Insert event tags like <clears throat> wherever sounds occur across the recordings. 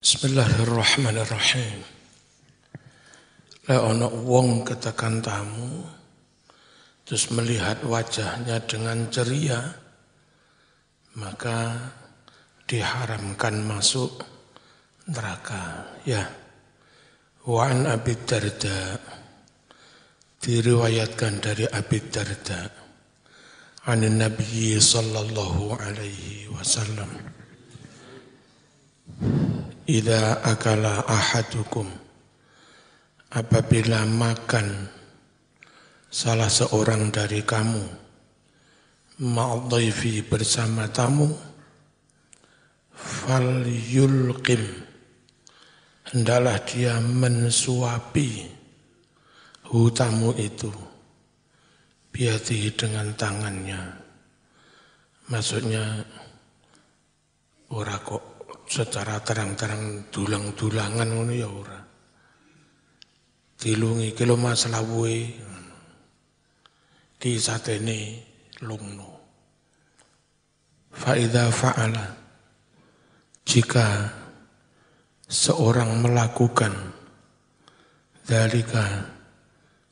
Bismillahirrahmanirrahim. Le ono wong ketekan tamu, terus melihat wajahnya dengan ceria, maka diharamkan masuk neraka. Ya. Wa an Abi Darda diriwayatkan dari Abi Darda an Nabi sallallahu alaihi wasallam. Ida akala ahadukum. Apabila makan salah seorang dari kamu ma'dhaifi bersama tamu fal yulqim hendaklah dia mensuapi hutamu itu. Biati dengan tangannya. Maksudnya ora kok secara terang-terang dulang-dulangan ngono ya ora. Dilungi kilo masalah wuwe. Ki satene lungno. Faida fa'ala jika seorang melakukan dalika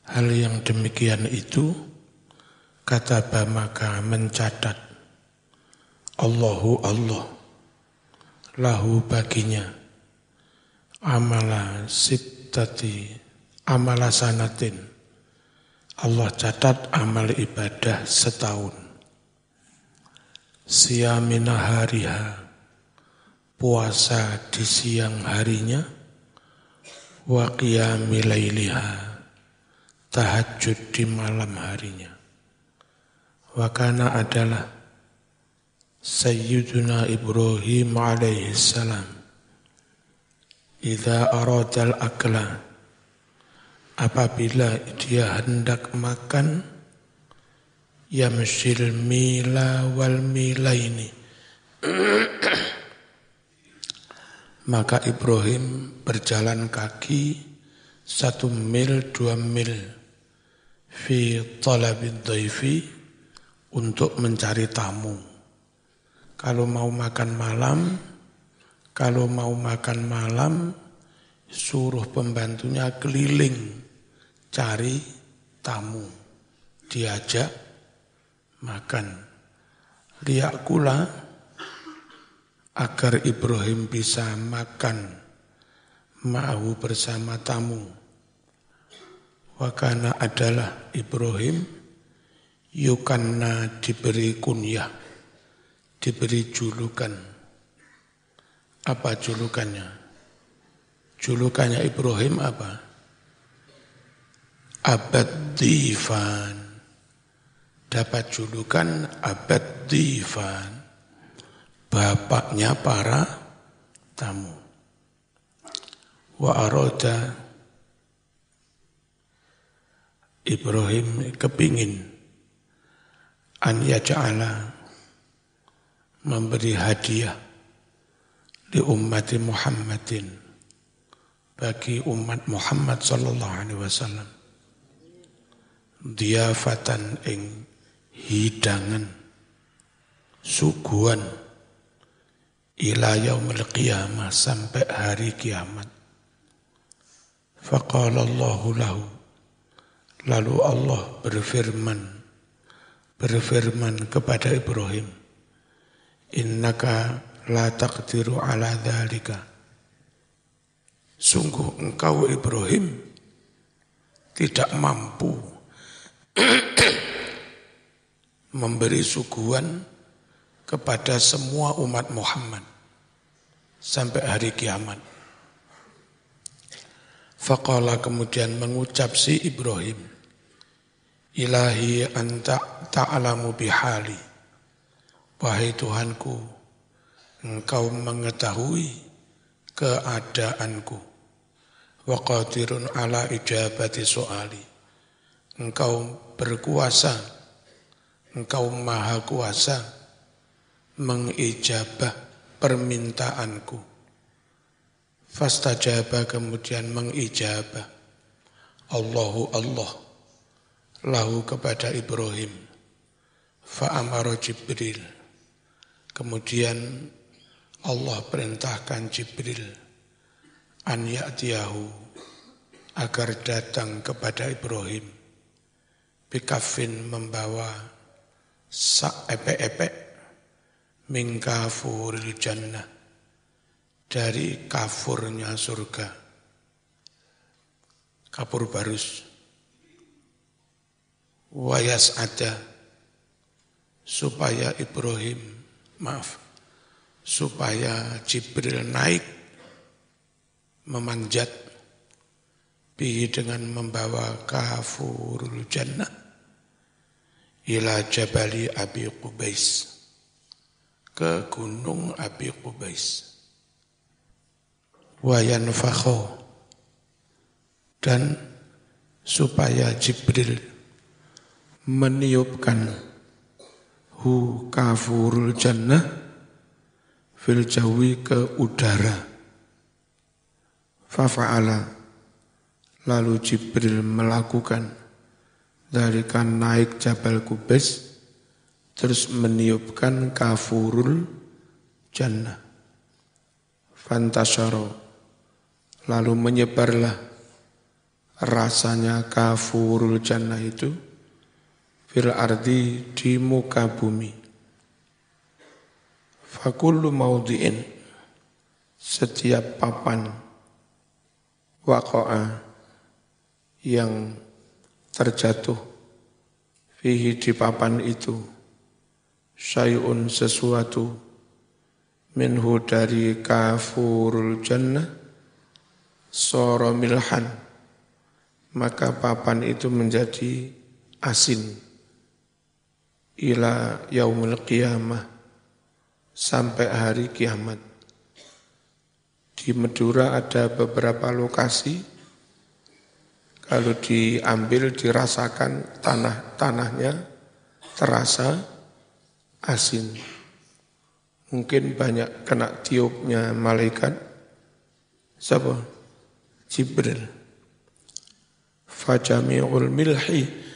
hal yang demikian itu kata maka mencatat Allahu Allah lahu baginya. Amala sittati amala sanatin. Allah catat amal ibadah setahun. Siamina hariha puasa di siang harinya. Wa qiyamilailiha tahajud di malam harinya. Wakana adalah Sayyiduna Ibrahim alaihi salam. Idza aradal akla. Apabila dia hendak makan yamshil mila wal milaini. <clears throat> Maka Ibrahim berjalan kaki satu mil dua mil fi talabid daifi untuk mencari tamu kalau mau makan malam, kalau mau makan malam, suruh pembantunya keliling cari tamu, diajak makan. Liak kula agar Ibrahim bisa makan mau bersama tamu. Wakana adalah Ibrahim yukanna diberi kunyah diberi julukan. Apa julukannya? Julukannya Ibrahim apa? Abad Difan. Dapat julukan Abad Difan. Bapaknya para tamu. Wa aroda Ibrahim kepingin an yaja'ala memberi hadiah di umat Muhammadin bagi umat Muhammad sallallahu alaihi wasallam. Diafatan ing hidangan suguhan ila yaumil qiyamah sampai hari kiamat. Faqala Allah lahu. Lalu Allah berfirman berfirman kepada Ibrahim innaka la taqdiru ala dhalika. Sungguh engkau Ibrahim tidak mampu <clears throat> memberi suguhan kepada semua umat Muhammad sampai hari kiamat. Faqala kemudian mengucap si Ibrahim, Ilahi anta ta'alamu bihali. Wahai Tuhanku, Engkau mengetahui keadaanku. Wa qadirun ala ijabati so'ali. Engkau berkuasa, Engkau maha kuasa mengijabah permintaanku. Fastajabah kemudian mengijabah. Allahu Allah lahu kepada Ibrahim. Fa'amara Jibril Kemudian Allah perintahkan Jibril an ya'tiyahu agar datang kepada Ibrahim. Bikafin membawa sak epek-epek mingkafuril jannah dari kafurnya surga. Kapur barus. Wayas ada supaya Ibrahim maaf. Supaya Jibril naik memanjat bihi dengan membawa kafurul jannah ila jabali Abi Qubais ke gunung Abi Qubais. Wa yanfakho dan supaya Jibril meniupkan hu kafurul jannah fil jawi ke udara. Fafa'ala Lalu Jibril melakukan dari kan naik Jabal Kubes terus meniupkan kafurul jannah. Fantasaro lalu menyebarlah rasanya kafurul jannah itu fil ardi di muka bumi. Fakullu maudiin setiap papan waqa'a yang terjatuh fihi di papan itu syai'un sesuatu minhu dari kafurul jannah soro milhan maka papan itu menjadi asin ila yaumul qiyamah sampai hari kiamat di Madura ada beberapa lokasi kalau diambil dirasakan tanah-tanahnya terasa asin. Mungkin banyak kena tiupnya malaikat. Siapa? Jibril. Fajami'ul milhi.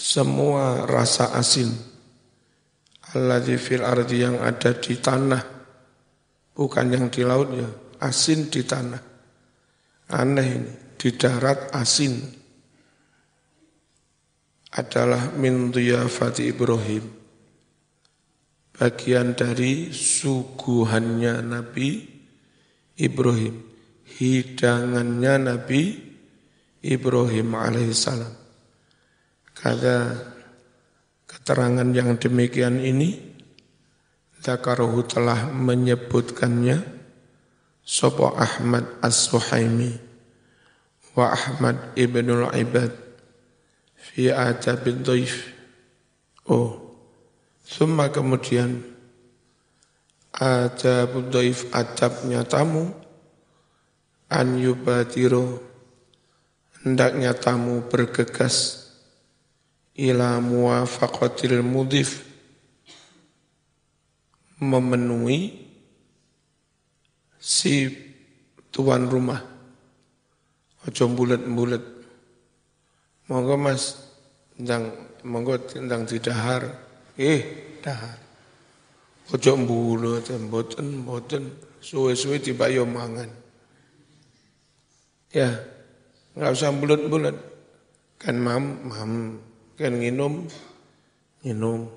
Semua rasa asin. Alladhi fil ardi yang ada di tanah. Bukan yang di lautnya. Asin di tanah Aneh ini, di darat asin adalah min Fati Ibrahim. Bagian dari suguhannya Nabi Ibrahim. Hidangannya Nabi Ibrahim alaihissalam. Kata keterangan yang demikian ini, Zakaruhu telah menyebutkannya Sopo Ahmad As-Suhaimi wa Ahmad Ibnul Ibad fi adabin dhaif. Oh, summa kemudian adabun dhaif adabnya tamu an yubadiro hendaknya tamu bergegas ila muwafaqatil mudif memenuhi si tuan rumah. Ojo bulat-bulat. Monggo mas, ndang monggo ndang didahar. Eh, dahar. Ojo bulat, mboten, mboten. Suwe-suwe tiba yo mangan. Ya, nggak usah bulat-bulat. Kan mam, mam, kan nginum, nginum.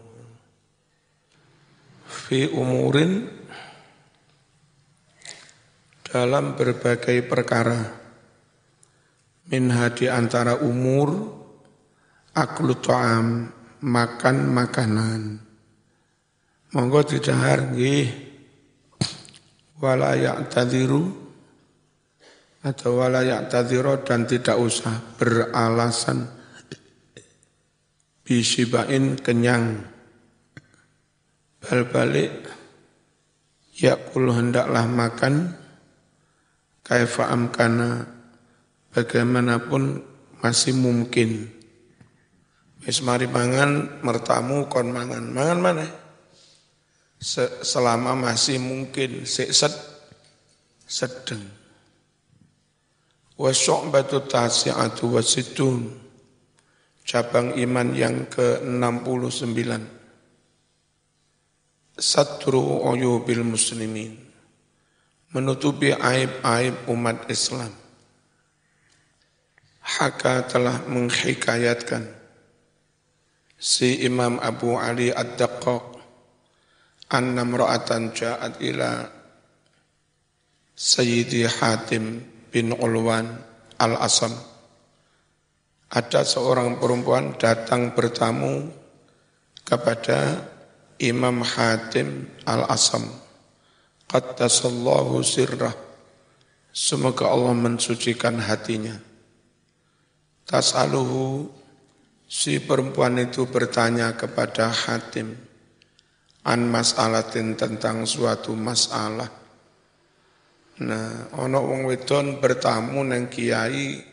Fi umurin dalam berbagai perkara. Minha di antara umur, aklu ta'am, makan makanan. Monggo didahar nggih. Wala ya'tadiru atau wala ya'tadiru dan tidak usah beralasan bisibain kenyang. Bal balik yakul hendaklah makan. Kaifa amkana bagaimanapun masih mungkin. Wis mari mangan mertamu kon mangan. Mangan mana? Selama masih mungkin set sedeng. Wa syu'batu tasi'atu wa situn cabang iman yang ke-69 satru uyubil muslimin menutupi aib-aib umat Islam. Haka telah menghikayatkan si Imam Abu Ali Ad-Daqqaq anna mra'atan ja'at ila Sayyidi Hatim bin Ulwan Al-Asam. Ada seorang perempuan datang bertamu kepada Imam Hatim Al-Asam. Qaddasallahu sirrah. Semoga Allah mensucikan hatinya. Tas'aluhu si perempuan itu bertanya kepada Hatim an mas'alatin tentang suatu masalah. Nah, ono wong wedon bertamu neng kiai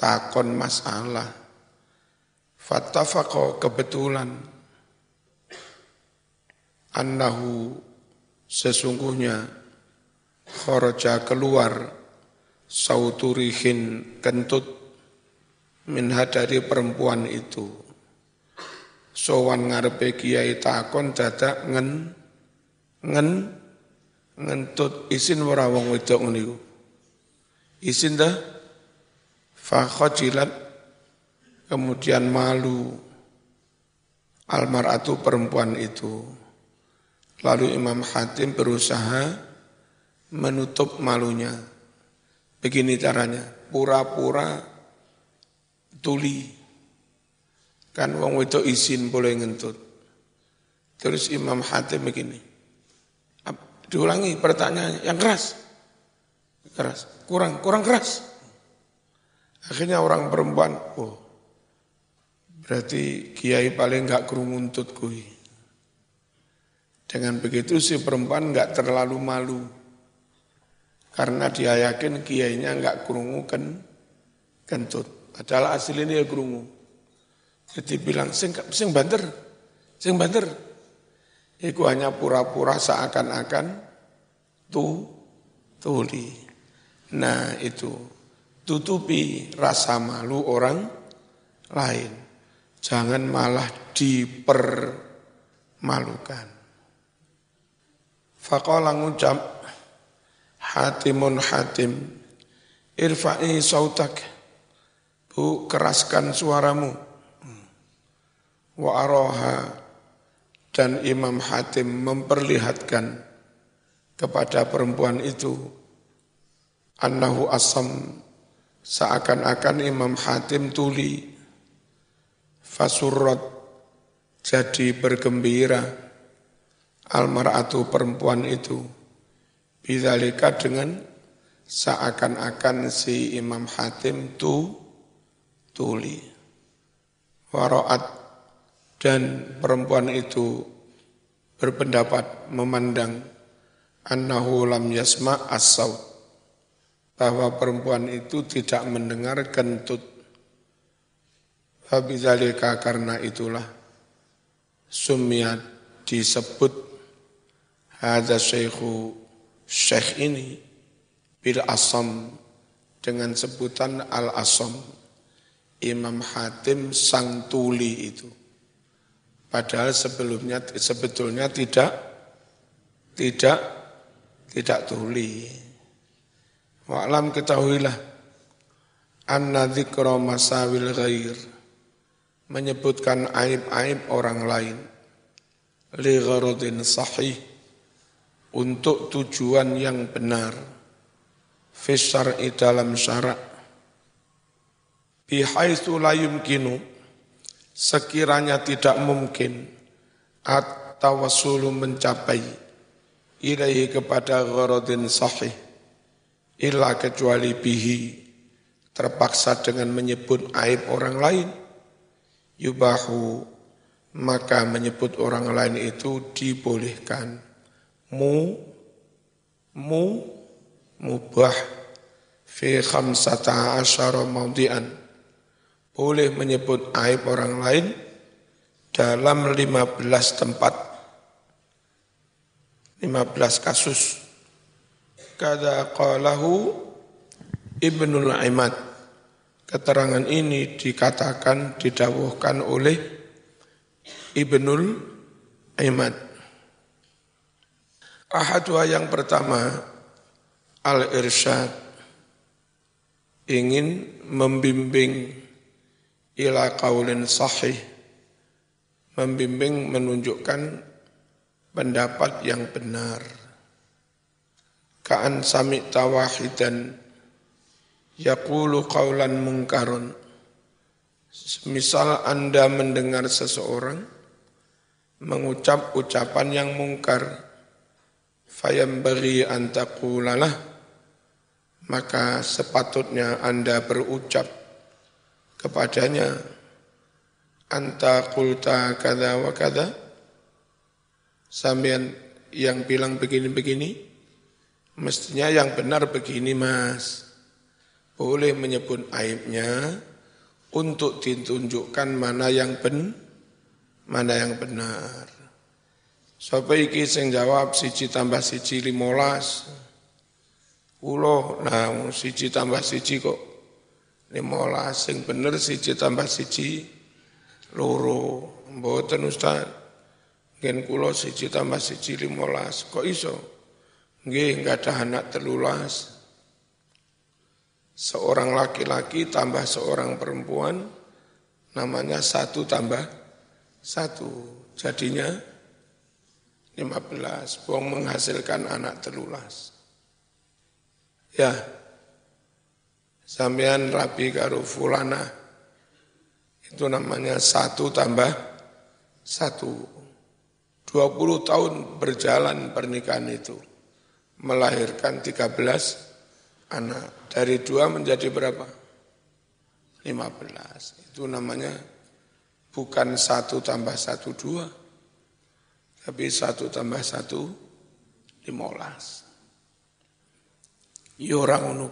takon masalah. Fattafaqo kebetulan annahu sesungguhnya kharaja keluar sauturihin kentut minha dari perempuan itu. Sowan ngarepe kiai takon dadak ngen ngen ngentut isin ora wong wedok niku. Isin dah fa khajilat kemudian malu almaratu perempuan itu. Lalu Imam Hatim berusaha menutup malunya. Begini caranya, pura-pura tuli. Kan wong itu izin boleh ngentut. Terus Imam Hatim begini. Diulangi pertanyaannya yang keras. Keras, kurang kurang keras. Akhirnya orang perempuan, oh, berarti kiai paling enggak kerumuntut kui. Dengan begitu si perempuan enggak terlalu malu. Karena dia yakin kiainya enggak kerungu kan kentut. Padahal aslinya dia kerungu. Jadi bilang, sing, sing banter, sing banter. Itu hanya pura-pura seakan-akan tu, tuli. Nah itu, tutupi rasa malu orang lain. Jangan malah dipermalukan. Faqala ngucap Hatimun Hatim Irfa'i sautak Bu keraskan suaramu Wa aroha Dan Imam Hatim memperlihatkan Kepada perempuan itu Annahu asam Seakan-akan Imam Hatim tuli. Fasurrat Jadi bergembira. Almaratu perempuan itu. Bidzalika dengan seakan-akan si Imam Hatim tu tuli. Waraat dan perempuan itu berpendapat memandang annahu lam yasma as bahwa perempuan itu tidak mendengar kentut Fabidzalika karena itulah sumiat disebut Hada syekhu syekh ini bil asam dengan sebutan al asam Imam Hatim sang tuli itu. Padahal sebelumnya sebetulnya tidak tidak tidak tuli. Wa'lam ketahuilah anna dzikra masawil ghair menyebutkan aib-aib orang lain li sahih untuk tujuan yang benar fisar'i dalam syarak bihaitsu la sekiranya tidak mungkin at-tawassulu mencapai ilaihi kepada gharadin sahih illa kecuali bihi terpaksa dengan menyebut aib orang lain. Yubahu maka menyebut orang lain itu dibolehkan. Mu mu mubah. Fi khamsata asyara maudian boleh menyebut aib orang lain dalam 15 tempat. 15 kasus kada qalahu Ibnul Imad keterangan ini dikatakan didawuhkan oleh Ibnul Imad Ahadua yang pertama, al-irsyad ingin membimbing ila qaulin sahih membimbing menunjukkan pendapat yang benar ka'an sami tawahidan yaqulu qaulan mungkarun. Misal Anda mendengar seseorang mengucap ucapan yang mungkar fayam beri antaqulalah maka sepatutnya Anda berucap kepadanya anta qulta kada wa kada sampean yang bilang begini-begini mestinya yang benar begini Mas boleh menyebut aibnya untuk ditunjukkan mana yang ben mana yang benar Sapa iki sing jawab siji tambah siji limolas. Ulo, nah siji tambah siji kok limolas. Sing bener siji tambah siji loro. Mboten Ustaz. Ngen kula siji tambah siji limolas. Kok iso? Nggih, enggak ada anak telulas. Seorang laki-laki tambah seorang perempuan, namanya satu tambah satu. Jadinya 15, buang menghasilkan anak telulas. Ya, sampean rabi karo fulana, itu namanya satu tambah satu. 20 tahun berjalan pernikahan itu, melahirkan 13 anak. Dari dua menjadi berapa? 15. Itu namanya bukan satu tambah satu dua, tapi satu tambah satu, limolas. Ya orang ngono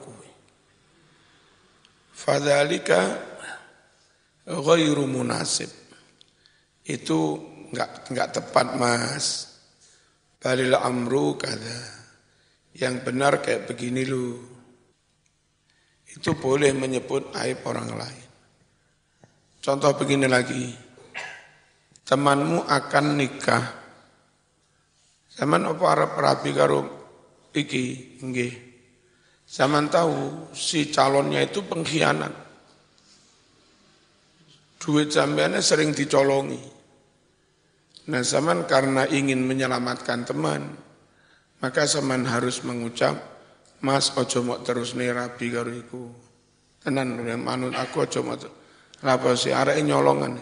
Fadhalika ghairu munasib. Itu enggak enggak tepat Mas. Balil amru kada. Yang benar kayak begini lu. Itu boleh menyebut aib orang lain. Contoh begini lagi. Temanmu akan nikah Zaman apa Arab rapi karo iki nggih. Zaman tahu si calonnya itu pengkhianat. Duit sampeannya sering dicolongi. Nah zaman karena ingin menyelamatkan teman, maka zaman harus mengucap, Mas ojo mau terus nih rapi karo iku. Tenan manut aku ojo mau Lapa si arek nyolongan.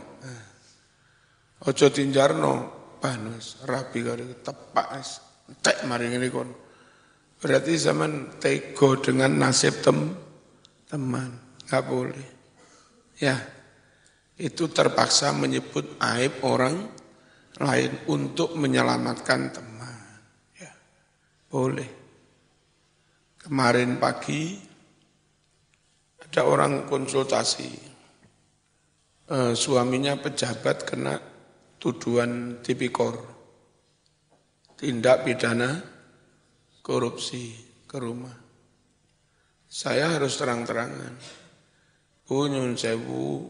Ojo tinjarno, panus rapi kali tepak es tek mari ini kon. Berarti zaman tego dengan nasib tem teman. Nggak boleh. Ya itu terpaksa menyebut aib orang lain untuk menyelamatkan teman. ya boleh kemarin pagi ada orang konsultasi eh, suaminya pejabat kena tuduhan tipikor, tindak pidana korupsi ke rumah. Saya harus terang-terangan. Bu Nyun Sewu,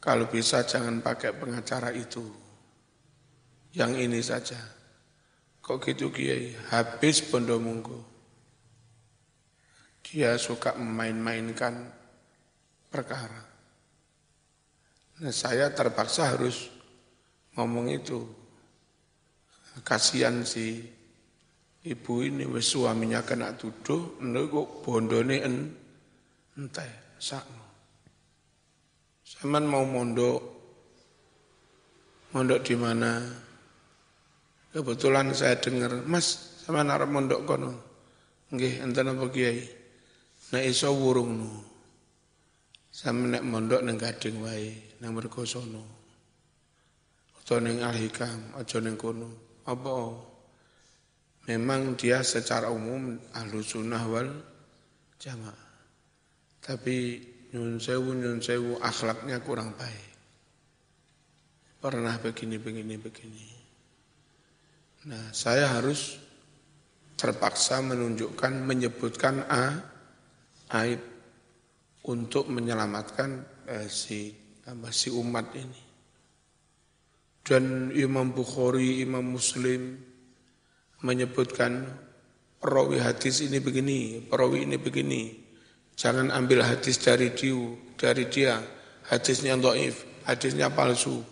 kalau bisa jangan pakai pengacara itu. Yang ini saja. Kok gitu Kiai? Habis Bondo Munggo. Dia suka memain-mainkan perkara. Nah, saya terpaksa harus ngomong itu. Kasihan si ibu ini wis suaminya kena tuduh, kok bondone en entah sakno. Saman mau mondok, mondok di mana? Kebetulan saya dengar, Mas, sama arep mondok kono. Nggih, enten apa Kiai? Nek iso wurung nu. Sama nek mondok nang Gading wae, nang Mergosono. Aja ning al-hikam, aja ning kono. Apa? Memang dia secara umum ahlu sunnah wal jamaah. Tapi nyun sewu, nyun sewu akhlaknya kurang baik. Pernah begini, begini, begini. Nah, saya harus terpaksa menunjukkan, menyebutkan A, aib untuk menyelamatkan eh, si, si umat ini dan Imam Bukhari, Imam Muslim menyebutkan perawi hadis ini begini, perawi ini begini. Jangan ambil hadis dari dia, dari dia. Hadisnya doif, hadisnya palsu.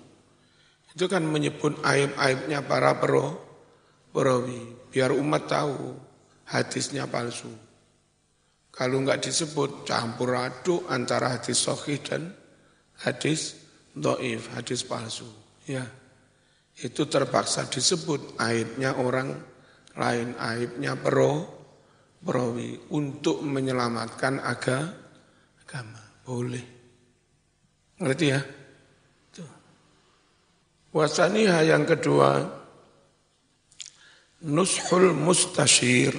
Itu kan menyebut aib-aibnya para pro, perawi. Biar umat tahu hadisnya palsu. Kalau enggak disebut campur aduk antara hadis sahih dan hadis doif, hadis palsu. Ya, itu terpaksa disebut aibnya orang lain, aibnya pro, perawi untuk menyelamatkan agama. Boleh. Ngerti ya? Wasaniha yang kedua, nushul mustashir,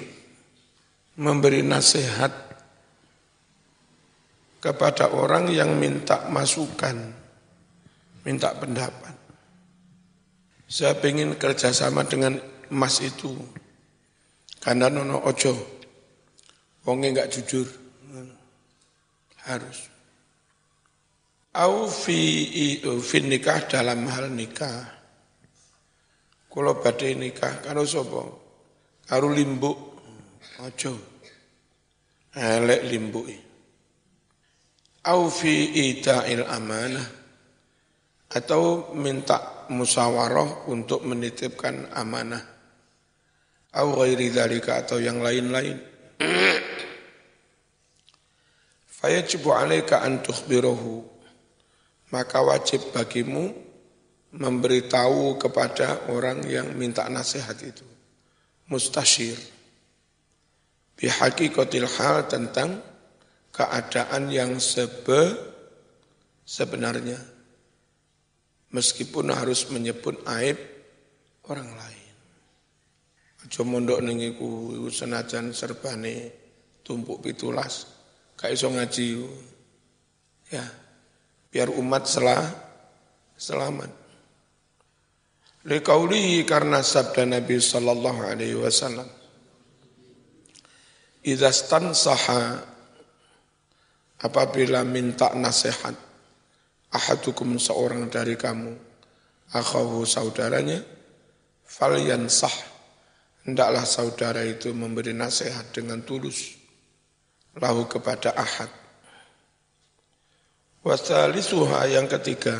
memberi nasihat kepada orang yang minta masukan, minta pendapat. Saya ingin kerjasama dengan emas itu, karena nono ojo, wongnya nggak jujur, harus. Au fi, fi nikah dalam hal nikah. Kalau badai nikah, kalau sopo, kalau limbu, ojo. Elek limbu. Au fi ita'il amanah. Atau minta musyawarah untuk menitipkan amanah. Au ghairi dhalika atau yang lain-lain. Fayajibu alaika an tukhbirahu maka wajib bagimu memberitahu kepada orang yang minta nasihat itu. Mustashir. Bihaqikotil hal tentang keadaan yang sebe sebenarnya. Meskipun harus menyebut aib orang lain. Aja mondok ning iku senajan serbane tumpuk pitulas, gak iso ngaji. Ya, biar umat selah, selamat. Liqaulihi karena sabda Nabi sallallahu alaihi wasallam. Idza saha apabila minta nasihat ahadukum seorang dari kamu akhahu saudaranya falyansah hendaklah saudara itu memberi nasihat dengan tulus lahu kepada ahad Wasalisuha yang ketiga.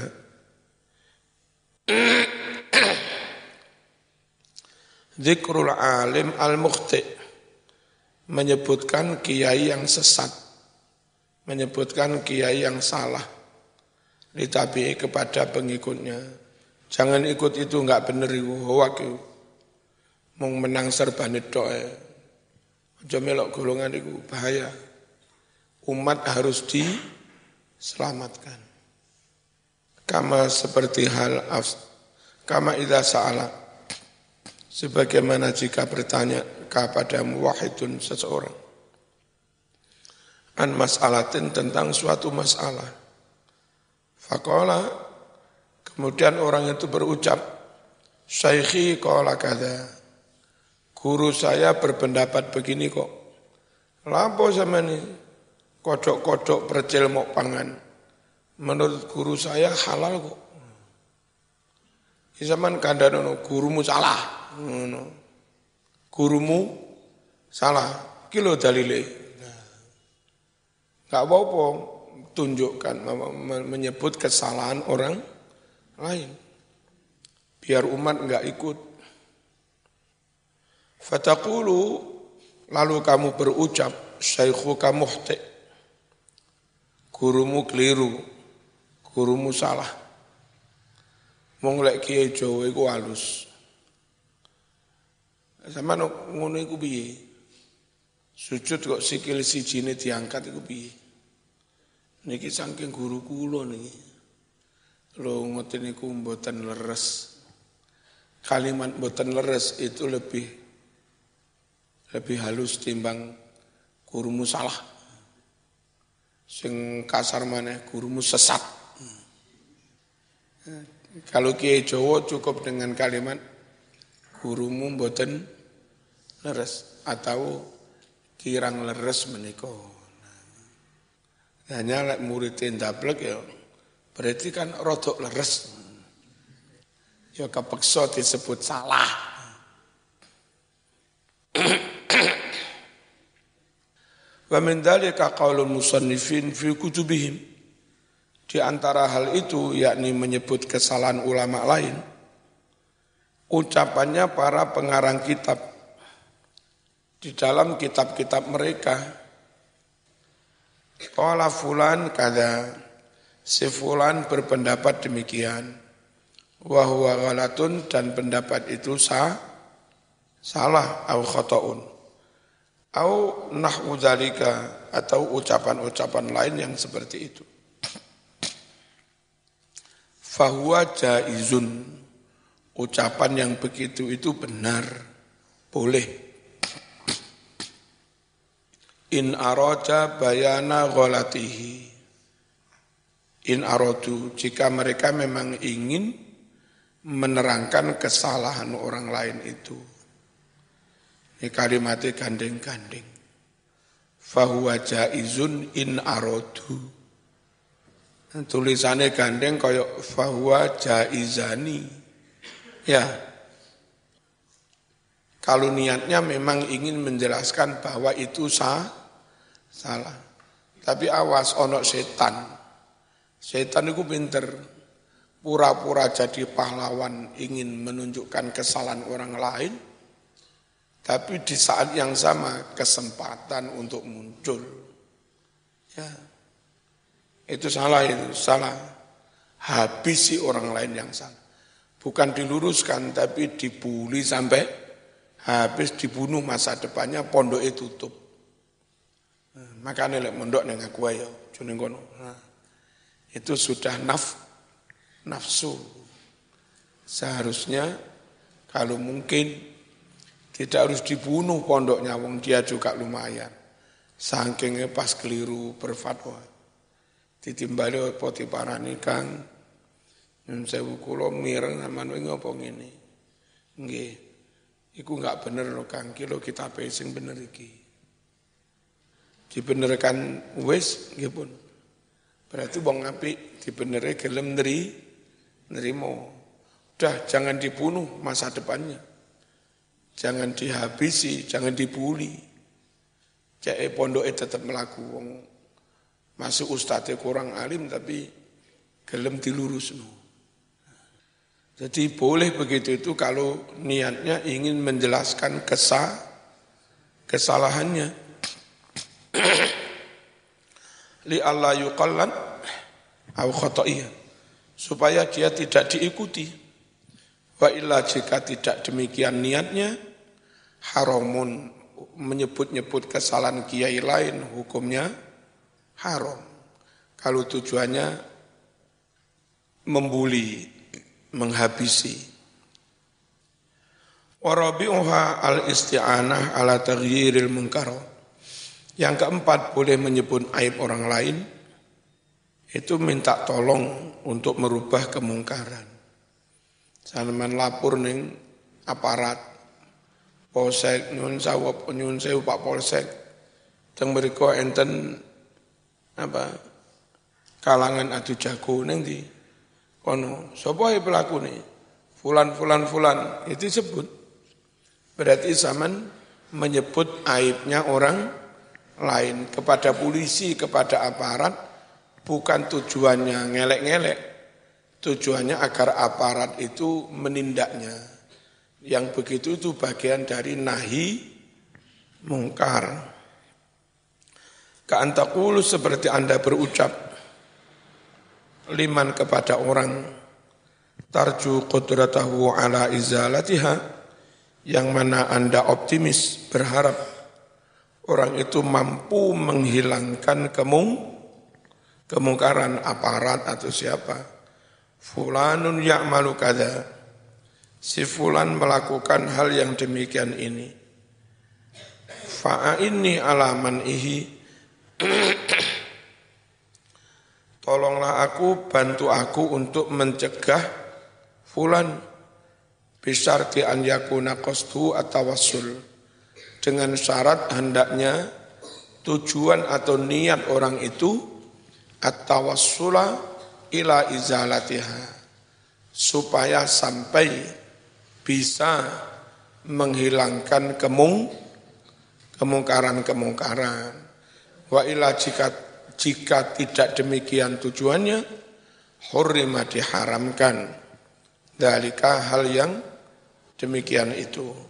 <clears throat> Zikrul alim al-mukhti. Menyebutkan kiai yang sesat. Menyebutkan kiai yang salah. Ditabii kepada pengikutnya. Jangan ikut itu enggak benar itu, hoak itu. Mau menang serba doa. Aja melok golongan itu bahaya. Umat harus di selamatkan. Kama seperti hal kama idha sa'ala, sebagaimana jika bertanya kepada muwahidun seseorang, an mas'alatin tentang suatu masalah. Fakola, kemudian orang itu berucap, Syekhi kola kada, guru saya berpendapat begini kok. Lapo sama ini? kodok-kodok percil mau pangan. Menurut guru saya halal kok. Zaman kandanono gurumu salah. Gurumu salah. Kilo dalile. Enggak apa-apa tunjukkan menyebut kesalahan orang lain. Biar umat enggak ikut. Fatakulu lalu kamu berucap syaikhuka muhti' gurumu keliru, gurumu salah. Wong lek kiai Jawa iku halus. Sama ngono iku piye? Sujud kok sikil sijine diangkat iku piye? Niki saking guru kula niki. Lho ngoten niku mboten leres. Kalimat mboten leres itu lebih lebih halus timbang gurumu salah sing kasar mana gurumu sesat. Kalau kiai Jawa cukup dengan kalimat gurumu mboten leres atau kirang leres meniko. Hanya lek murid ndablek ya berarti kan rodok leres. Ya kepeksa disebut salah. Wa min dzalika qaulul musannifin fi kutubihim. Di antara hal itu yakni menyebut kesalahan ulama lain, ucapannya para pengarang kitab di dalam kitab-kitab mereka. Qala fulan kada si fulan berpendapat demikian. Wahwa ghalatun dan pendapat itu sah, salah au khata'un au nahwu atau ucapan-ucapan lain yang seperti itu. Fahuwa jaizun ucapan yang begitu itu benar, boleh. In aroja bayana gholatihi. In arodu, jika mereka memang ingin menerangkan kesalahan orang lain itu ini kalimatnya gandeng-gandeng. Fahuwa jaizun in arodu. Tulisannya gandeng kayak fahuwa jaizani. Ya. Kalau niatnya memang ingin menjelaskan bahwa itu sah, salah. Tapi awas onok setan. Setan itu pinter. Pura-pura jadi pahlawan ingin menunjukkan kesalahan orang lain tapi di saat yang sama kesempatan untuk muncul. Ya. Itu salah itu, salah. Habisi orang lain yang salah. Bukan diluruskan tapi dibuli sampai habis dibunuh masa depannya pondok itu tutup. Nah, makanya lek mondok neng aku ayo, kono. Nah, itu sudah naf nafsu. Seharusnya kalau mungkin tidak harus dibunuh pondoknya, wong dia juga lumayan. Sangkingnya pas keliru berfatwa. Ditimbali poti parani kang, nyun sewu kulo mireng sama nuwi ngopo ngene. Nggih. Iku enggak bener loh Kang, kilo kita sing bener iki. Dibenerkan wis nggih pun. Berarti wong apik dibeneri gelem neri nerimo. Udah jangan dibunuh masa depannya. Jangan dihabisi, jangan dibuli. Cek pondoknya tetap melaku. Masuk ustadznya kurang alim tapi gelem dilurus. Jadi boleh begitu itu kalau niatnya ingin menjelaskan kesah, kesalahannya. <clears throat> Li Allah yuqallan au. Supaya dia tidak diikuti. Wa illa jika tidak demikian niatnya, haramun menyebut-nyebut kesalahan kiai lain hukumnya haram. Kalau tujuannya membuli, menghabisi. Warabi'uha al-isti'anah ala taghyiril munkar. Yang keempat boleh menyebut aib orang lain itu minta tolong untuk merubah kemungkaran. Sanaman lapor ning aparat polsek nyun sawap nyun sewu Pak Polsek teng enten apa? Kalangan adu jago ning di kono sapa pelaku nih fulan fulan fulan. Itu sebut berarti zaman menyebut aibnya orang lain kepada polisi kepada aparat bukan tujuannya ngelek-ngelek. Tujuannya agar aparat itu menindaknya. Yang begitu itu bagian dari nahi mungkar. Ka'antakulu seperti Anda berucap, liman kepada orang, tarju qudratahu ala izalatiha, yang mana Anda optimis, berharap orang itu mampu menghilangkan kemung, kemungkaran aparat atau siapa. Fulanun ya'malu kada si fulan melakukan hal yang demikian ini. Fa'inni alaman ihi. <coughs> Tolonglah aku, bantu aku untuk mencegah fulan bisarti an yakuna atau wasul. Dengan syarat hendaknya tujuan atau niat orang itu atau wasula ila izalatiha supaya sampai bisa menghilangkan kemung kemungkaran-kemungkaran. Wa ila jika jika tidak demikian tujuannya, hurrima diharamkan. Dalika hal yang demikian itu.